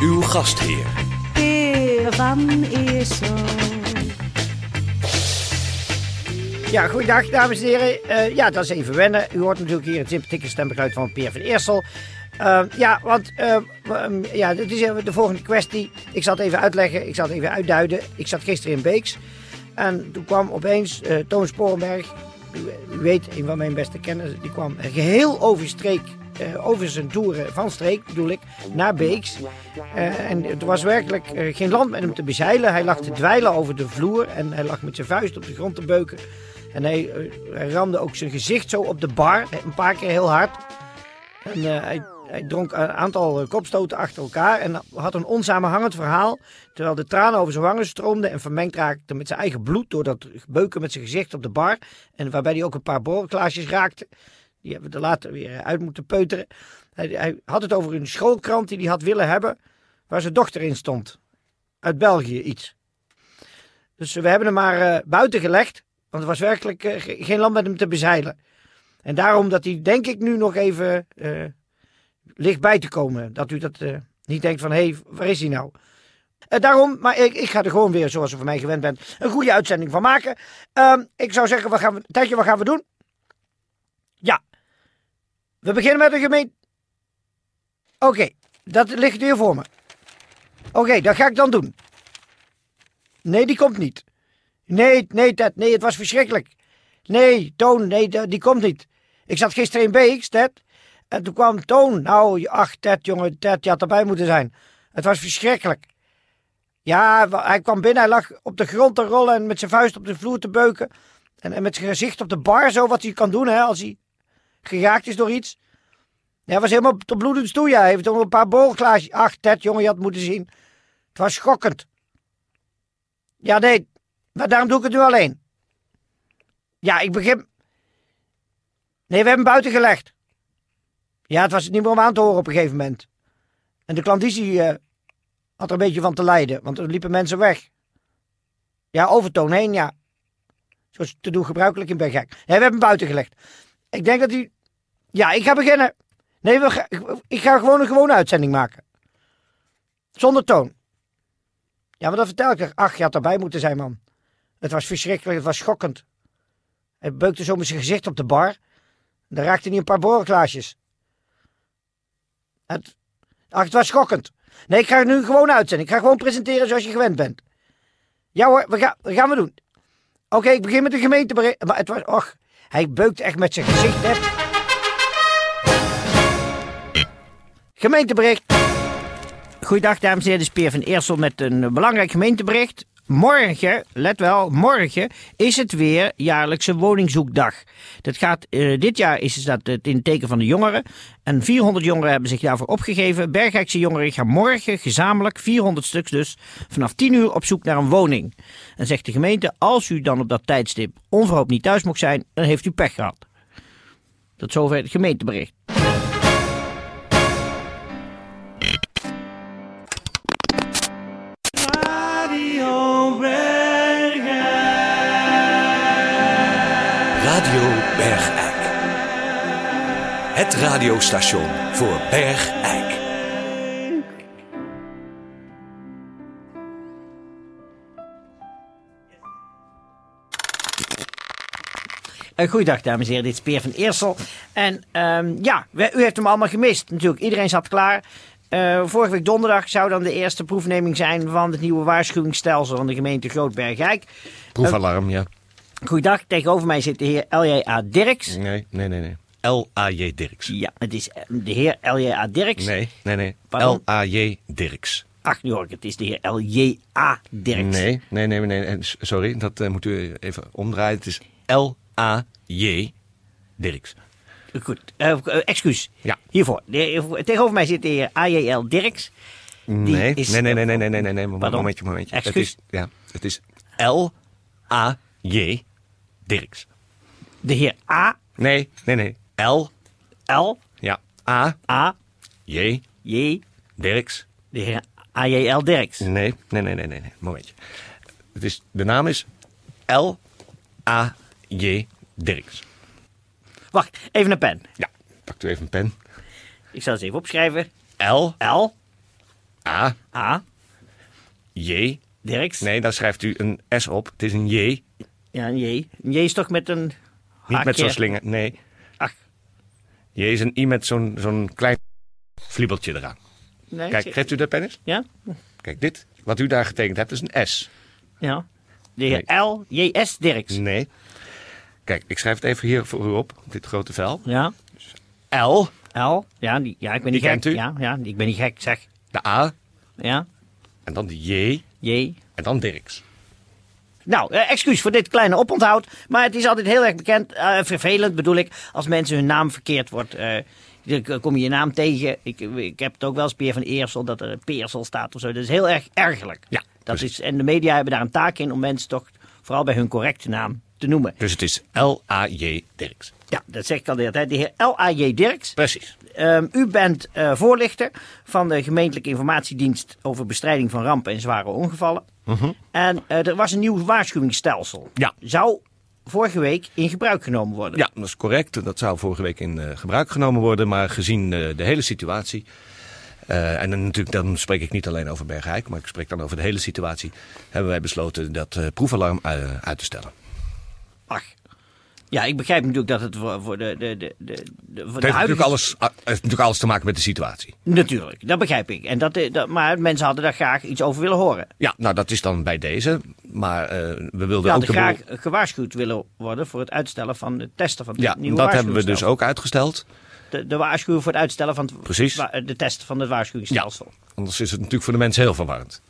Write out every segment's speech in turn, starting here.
Uw gastheer Peer van Eersel. Ja, goeiedag dames en heren. Eh, ja, dat is even wennen. U hoort natuurlijk hier het sympathieke stemgeluid van Peer van Eersel. Eh, ja, want eh, um, ja, dit is even de volgende kwestie. Ik zal het even uitleggen, ik zal het even uitduiden. Ik zat gisteren in Beeks en toen kwam opeens eh Toon Sporenberg, u, u weet, een van mijn beste kenners, die kwam geheel over eh, over zijn toeren van streek, bedoel ik, naar Beeks. Eh, en het was werkelijk eh, geen land met hem te bezeilen. Hij lag te dweilen over de vloer en hij lag met zijn vuist op de grond te beuken. En hij, hij ramde ook zijn gezicht zo op de bar, een paar keer heel hard. En hij, hij dronk een aantal kopstoten achter elkaar en had een onsamenhangend verhaal. Terwijl de tranen over zijn wangen stroomden en vermengd raakte met zijn eigen bloed door dat beuken met zijn gezicht op de bar. En waarbij hij ook een paar borrelglaasjes raakte. Die hebben we er later weer uit moeten peuteren. Hij, hij had het over een schoolkrant die hij had willen hebben, waar zijn dochter in stond. Uit België iets. Dus we hebben hem maar eh, buiten gelegd, want er was werkelijk eh, ge- geen land met hem te bezeilen. En daarom dat hij, denk ik, nu nog even eh, ligt bij te komen. Dat u dat eh, niet denkt van, hé, hey, waar is hij nou? Eh, daarom, maar ik, ik ga er gewoon weer, zoals u van mij gewend bent, een goede uitzending van maken. Ehm, ik zou zeggen, wat gaan we, Tijdje, wat gaan we doen? Ja, we beginnen met de gemeente... Oké, dat ligt hier voor me. Oké, dat ga ik dan doen. Nee, die komt niet. Nee, nee, Ted, nee, het was verschrikkelijk. Nee, Toon, nee, die komt niet. Ik zat gisteren in Beeks, Ted. En toen kwam Toon. Nou, ach, Ted, jongen, Ted, je had erbij moeten zijn. Het was verschrikkelijk. Ja, hij kwam binnen, hij lag op de grond te rollen en met zijn vuist op de vloer te beuken. En, en met zijn gezicht op de bar, zo wat hij kan doen, hè, als hij geraakt is door iets. Hij was helemaal tot bloedens toe, ja. Hij heeft nog een paar borrelglaasjes. Ach, Ted, jongen, je had moeten zien. Het was schokkend. Ja, nee, maar daarom doe ik het nu alleen. Ja, ik begin... Nee, we hebben hem buiten gelegd. Ja, het was niet meer om aan te horen op een gegeven moment. En de klandizie eh, had er een beetje van te lijden, want er liepen mensen weg. Ja, overtoon heen, ja. Zoals te doen gebruikelijk in Bergijk. Nee, we hebben hem buiten gelegd. Ik denk dat hij... Ja, ik ga beginnen. Nee, we ga... ik- ga gewoon een gewone uitzending maken. Zonder toon. Ja, maar dat vertel ik er. Ach, je had erbij moeten zijn, man. Het was verschrikkelijk, het was schokkend. Hij beukte zo met zijn gezicht op de bar. Daar raakte hij een paar borrelglaasjes. Het, ach, het was schokkend. Nee, ik ga nu gewoon uitzenden. Ik ga gewoon presenteren zoals je gewend bent. Ja hoor, we gaan, gaan we doen. Oké, ik begin met de gemeentebericht. Maar het was, och, hij beukte echt met zijn gezicht. Hè. Gemeentebericht. Goeiedag dames en heren, dit is Peer van Eersel met een belangrijk gemeentebericht. Morgen, let wel, morgen is het weer jaarlijkse woningzoekdag. Dat gaat, eh, dit jaar is dat het in het teken van de jongeren. En 400 jongeren hebben zich daarvoor opgegeven. Bergijkse jongeren gaan morgen gezamenlijk, 400 stuks dus, vanaf 10 uur op zoek naar een woning. En zegt de gemeente, als u dan op dat tijdstip onverhoopt niet thuis mocht zijn, dan heeft u pech gehad. Tot zover het gemeentebericht. Radio Bergijk. Het radiostation voor Bergijk. Uh, goeiedag, dames en heren. Dit is Peer van Eersel. En ehm, ja, we- u heeft hem allemaal gemist. Natuurlijk, iedereen zat klaar. Eh, vorige week donderdag zou dan de eerste proefneming zijn van het nieuwe waarschuwingsstelsel van de gemeente Grootbergijk. Proefalarm, ja. Goeiedag, tegenover mij zit de heer L.J.A. Dirks. Nee, nee, nee, nee. L.A.J. Dirks. Ja, het is eh, de heer L.J.A. Dirks. Nee, nee, nee. L.A.J. Dirks. Ach, nu hoor ik het. Is de heer L.J.A. Dirks. Nee, nee, nee, nee. Sorry, dat eh, moet u even omdraaien. Het is L.A.J. Dirks. Goed, eh, excuus. Ja. Hiervoor. De- tegenover mij zit de heer AJL Dirks. Nee, is- nee, nee, nee, nee, nee, nee, nee, nee, momentje, momentje. Het is, ja, het is L-A-J Dirks. De heer A, Nee, nee, nee. L, L, ja, A, A, J, J, Dirks. de heer AJL Dirks. Nee, nee, nee, nee, nee, nee, momentje. Het is, de naam is L-A-J Dirks. Wacht, even een pen. Ja, pak u even een pen. Ik zal het even opschrijven. L, L, A, A, J. Dirks. Nee, dan schrijft u een S op. Het is een J. Ja, een J. Een J is toch met een Niet met zo'n slinger. Nee. Ach, J is een I met zo'n zo'n klein vliebeltje eraan. nee. Kijk, geeft u dat pen eens? Ja? Kijk, dit. Wat u daar getekend hebt, is een S. Ja. De heer L, J, S Dirks. Nee. Kijk, ik schrijf het even hier voor u op. Dit grote vel. Ja. L. L. Ja, die, ja ik ben niet Die gek. kent u? Ja, ja, ik ben niet gek, zeg. De A. Ja. En dan de J. J. En dan Dirks. Nou, eh, excuus voor dit kleine oponthoud. Maar het is altijd heel erg bekend, eh, vervelend bedoel ik, als mensen hun naam verkeerd wordt. eh, dan kom je je naam tegen. Ik, ik heb het ook wel eens Peer van Eersel, dat er Peersel staat of zo. Dat is heel erg ergerlijk. Ja, dat precies. is, en de media hebben daar een taak in om mensen toch vooral bij hun correcte naam te noemen. Dus het is L-A-J Dirks. Ja, dat zeg ik al de hele tijd. De heer L.A.J. Dirks. Precies. Ehm, u bent eh, voorlichter van de gemeentelijke informatiedienst over bestrijding van rampen en zware ongevallen. En eh, er was een nieuw waarschuwingsstelsel. Ja. Zou vorige week in gebruik genomen worden. Ja, dat is correct. Dat zou vorige week in eh, gebruik genomen worden. Maar gezien eh, de hele situatie. en dan, natuurlijk, dan spreek ik niet alleen over Bergijk, maar ik spreek dan over de hele situatie. Hebben wij besloten dat proefalarm uit te stellen. Ach. Ja, ik begrijp natuurlijk dat het voor, voor de, de, de, de, Het heeft, natuurlijk alles, ah, het heeft natuurlijk alles te maken met de situatie. Natuurlijk, dat begrijp ik. En dat, eh, dat, maar mensen hadden daar graag iets over willen horen. Ja, nou dat is dan bij deze. Maar eh, we wilden ook graag gewaarschuwd willen worden voor het uitstellen van het testen van het Ja, nieuwe dat hebben we dus ook uitgesteld. De, de waarschuwing voor het uitstellen van het, Precies. de test van het Ja, waarschuwingsstelsel. anders is het natuurlijk voor de mensen heel verwarrend.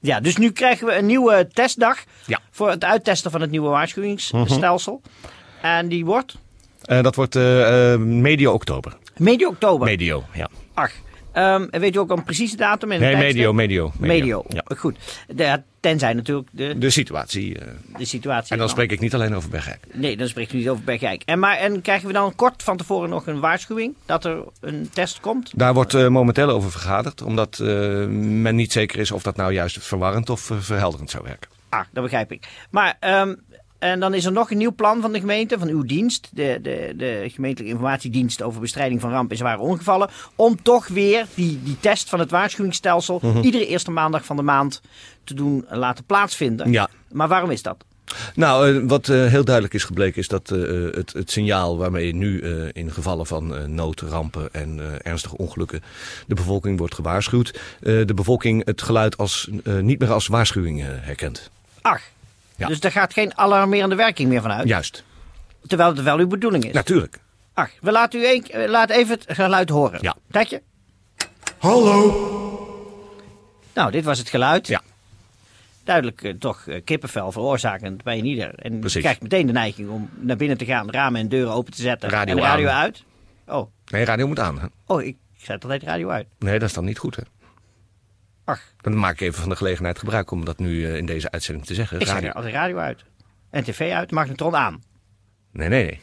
Ja, dus nu krijgen we een nieuwe testdag Ja. voor het uittesten van het nieuwe waarschuwingsstelsel. En die wordt Eh, dat wordt eh, eh, medio oktober. medio oktober. Medio, ja. Ach, ehm, weet u ook een precieze datum? En Nee, medio, medio. Medio. Ja. Goed. De, tenzij natuurlijk de, De situatie. de situatie. en dan spreek ik niet alleen over Bergijk. Nee, dan spreekt u niet over Bergijk. En, maar, en krijgen we dan kort van tevoren nog een waarschuwing dat er een test komt? Daar wordt momenteel over vergaderd, omdat men niet zeker is of dat nou juist verwarrend of verhelderend zou werken. Ah, dat begrijp ik. Maar, ehm, en dan is er nog een nieuw plan van de gemeente, van uw dienst, de, de, de gemeentelijke informatiedienst over bestrijding van rampen en zware ongevallen, om toch weer die, die test van het waarschuwingsstelsel Mhm. iedere eerste maandag van de maand te doen laten plaatsvinden. Ja. Maar waarom is dat? Nou, eh, wat eh, heel duidelijk is gebleken is dat eh, het, het signaal waarmee nu in gevallen van eh, nood, rampen en ernstige ongelukken de bevolking wordt gewaarschuwd, de bevolking het geluid als, niet meer als waarschuwing herkent. Ach, Ja. dus daar gaat geen alarmerende werking meer van uit, Juist, terwijl het wel uw bedoeling is. natuurlijk. Ach, we laten u een, laat even het geluid horen. Ja. Tijdje. Hallo. Nou, dit was het geluid. Ja. Duidelijk eh, toch eh, kippenvel veroorzakend bij een ieder. En Precies. je krijgt meteen de neiging om naar binnen te gaan, ramen en deuren open te zetten. Radio en de radio aan. uit. Oh, Nee, radio moet aan. Hè? oh ik zet altijd de radio uit. Nee, dat is dan niet goed. Hè? Ach, Dan maak ik even van de gelegenheid gebruik om dat nu eh, in deze uitzending te zeggen. ik zet Radio- altijd radio uit. En tv uit, magnetron aan. Nee, nee, nee.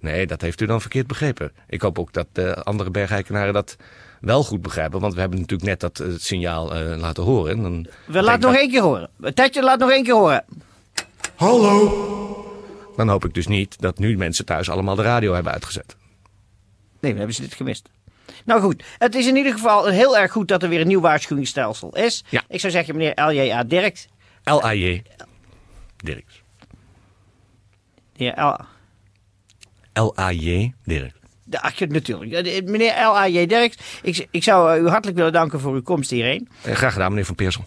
Nee, dat heeft u dan verkeerd begrepen. Ik hoop ook dat de andere bergeikenaren dat wel goed begrijpen. Want we hebben natuurlijk net dat eh, signaal eh, laten horen. En Dan We laten nog één keer horen. Tijdje, laat nog één keer horen. Dan hoop ik dus niet dat nu mensen thuis allemaal de radio hebben uitgezet. Nee, dan hebben ze dit gemist. Nou goed, het is in ieder geval heel erg goed dat er weer een nieuw waarschuwingsstelsel is. Ja. Ik zou zeggen, meneer L.J.A. Dirks. L-A-J. Dirks. Heer L. L-A-J. Dirks. De, ach, natuurlijk. Eh, Meneer L.A.J. Dirks, ik, ik zou eh, u hartelijk willen danken voor uw komst hierheen. Eh, graag gedaan, meneer Van Peersel.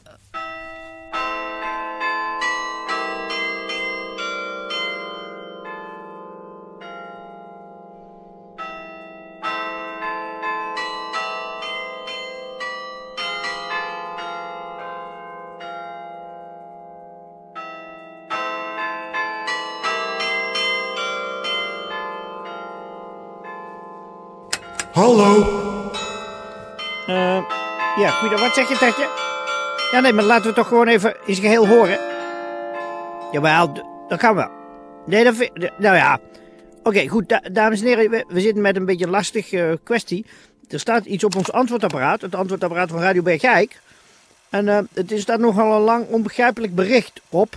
Hallo? Eh, ja, goeiedag. Wat zeg je, Tetje? Ja, nee, maar laten we toch gewoon even in zijn geheel horen. Jawel, dat kan wel. Nee, dat vind Nou ja. Oké, goed, da- dames en heren. We, we zitten met een beetje een lastige eh, kwestie. Er staat iets op ons antwoordapparaat. Het antwoordapparaat van Radio Bergijk. En eh, het is daar nogal een lang onbegrijpelijk bericht op.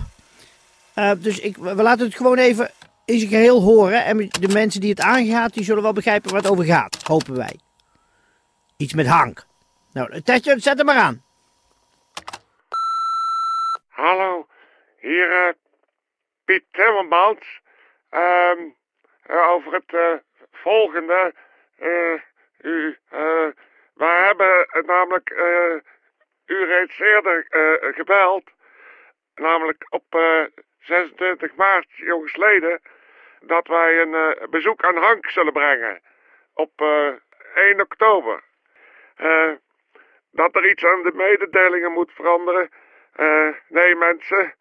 Dus ik, we laten het gewoon even in zijn geheel horen. En de mensen die het aangaat, die zullen wel begrijpen waar het over gaat. Hopen wij. Iets met Hank. Nou, Tetje, zet hem maar aan. Hallo, hier eh, Piet Timmermans. Ehm, eh, over het eh, volgende. u, wij hebben namelijk u reeds eerder gebeld. Namelijk op eh, 26 maart, jongsleden, dat wij een eh, bezoek aan Hank zullen brengen. Op eh, 1 oktober. Eh, dat er iets aan de mededelingen moet veranderen. Eh, nee, mensen,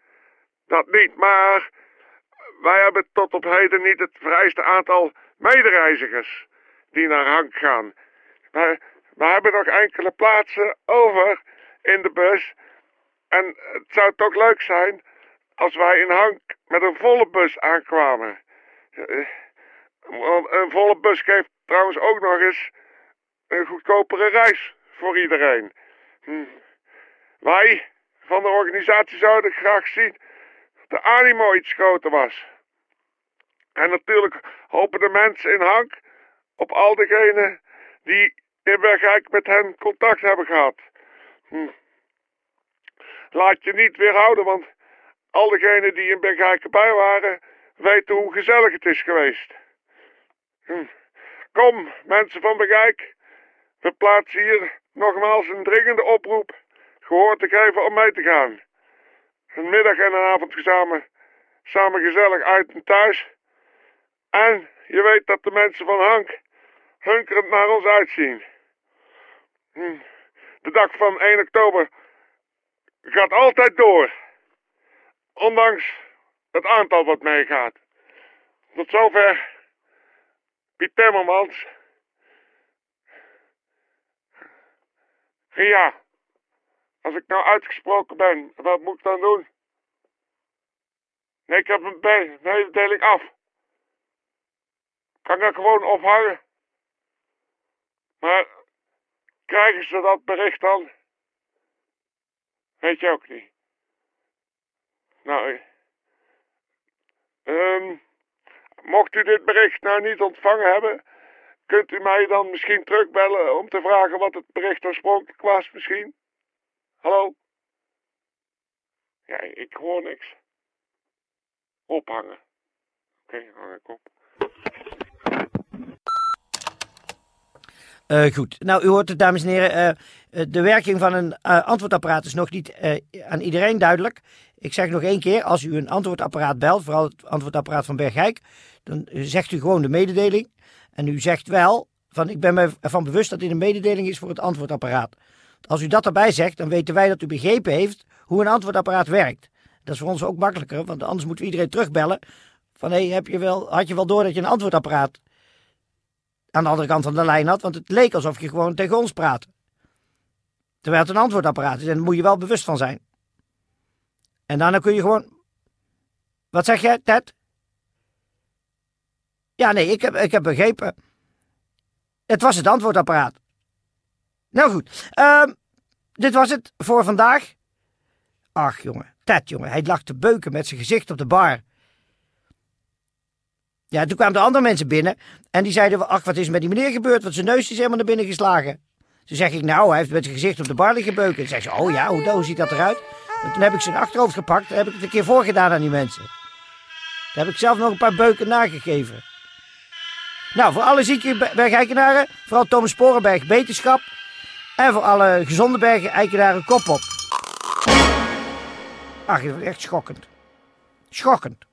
dat niet. Maar wij hebben tot op heden niet het vereiste aantal medereizigers die naar Hank gaan. Wij, wij hebben nog enkele plaatsen over in de bus. En het zou toch leuk zijn als wij in Hank met een volle bus aankwamen. Eh, een volle bus geeft trouwens ook nog eens een goedkopere reis voor iedereen. Hm. Wij van de organisatie zouden graag zien dat de animo iets groter was. En natuurlijk hopen de mensen in Hank op al diegenen die in Bergijk met hen contact hebben gehad. Hm. Laat je niet weerhouden, want al diegenen die in Bergijk erbij waren, weten hoe gezellig het is geweest. Hm. Kom, mensen van Bergijk, we plaatsen hier nogmaals een dringende oproep gehoor te geven om mee te gaan. Een middag en een avond samen, samen gezellig uit en thuis. En je weet dat de mensen van Hank hunkerend naar ons uitzien. Hm. De dag van 1 oktober gaat altijd door. Ondanks het aantal wat meegaat. Tot zover Piet Timmermans. Ja, als ik nou uitgesproken ben, wat moet ik dan doen? Nee, ik heb een mededeling af. Kan ik dat gewoon ophangen? Maar krijgen ze dat bericht dan? Weet je ook niet. Nou, ehm, mocht u dit bericht nou niet ontvangen hebben, kunt u mij dan misschien terugbellen om te vragen wat het bericht oorspronkelijk was, misschien? Hallo? Ja, ik hoor niks. Ophangen. Oké, hang ik op. Eh, goed. Nou, u hoort het, dames en heren. eh, eh, de werking van een antwoordapparaat is nog niet aan iedereen duidelijk. Ik zeg nog één keer, als u een antwoordapparaat belt, vooral het antwoordapparaat van Bergijk, dan zegt u gewoon de mededeling. En u zegt wel, van ik ben me ervan bewust dat dit een mededeling is voor het antwoordapparaat. Als u dat erbij zegt, dan weten wij dat u begrepen heeft hoe een antwoordapparaat werkt. Dat is voor ons ook makkelijker, want anders moeten we iedereen terugbellen. Van hé, wel, had je wel door dat je een antwoordapparaat aan de andere kant van de lijn had? Want het leek alsof je gewoon tegen ons praatte. Terwijl het een antwoordapparaat is en daar moet je wel bewust van zijn. En daarna kun je gewoon. Wat zeg jij, Ted? Ja, nee, ik heb, ik heb begrepen. Het was het antwoordapparaat. Nou goed, ehm, dit was het voor vandaag. Ach jongen, Ted jongen, hij lag te beuken met zijn gezicht op de bar. Ja, toen kwamen de andere mensen binnen en die zeiden, ach wat is met die meneer gebeurd, want zijn neus is helemaal naar binnen geslagen. Toen zeg ik, nou, hij heeft met zijn gezicht op de bar liggen beuken. En zei ze, oh ja, hoe, hoe ziet dat eruit? En toen heb ik zijn achterhoofd gepakt en heb ik het een keer voorgedaan aan die mensen. Daar heb ik zelf nog een paar beuken nagegeven. Nou, voor alle zieke bergeikenaren, vooral Thomas Sporenberg, beterschap. En voor alle gezonde bergeikenaren, kop op. Ach, dat is echt schokkend. Schokkend.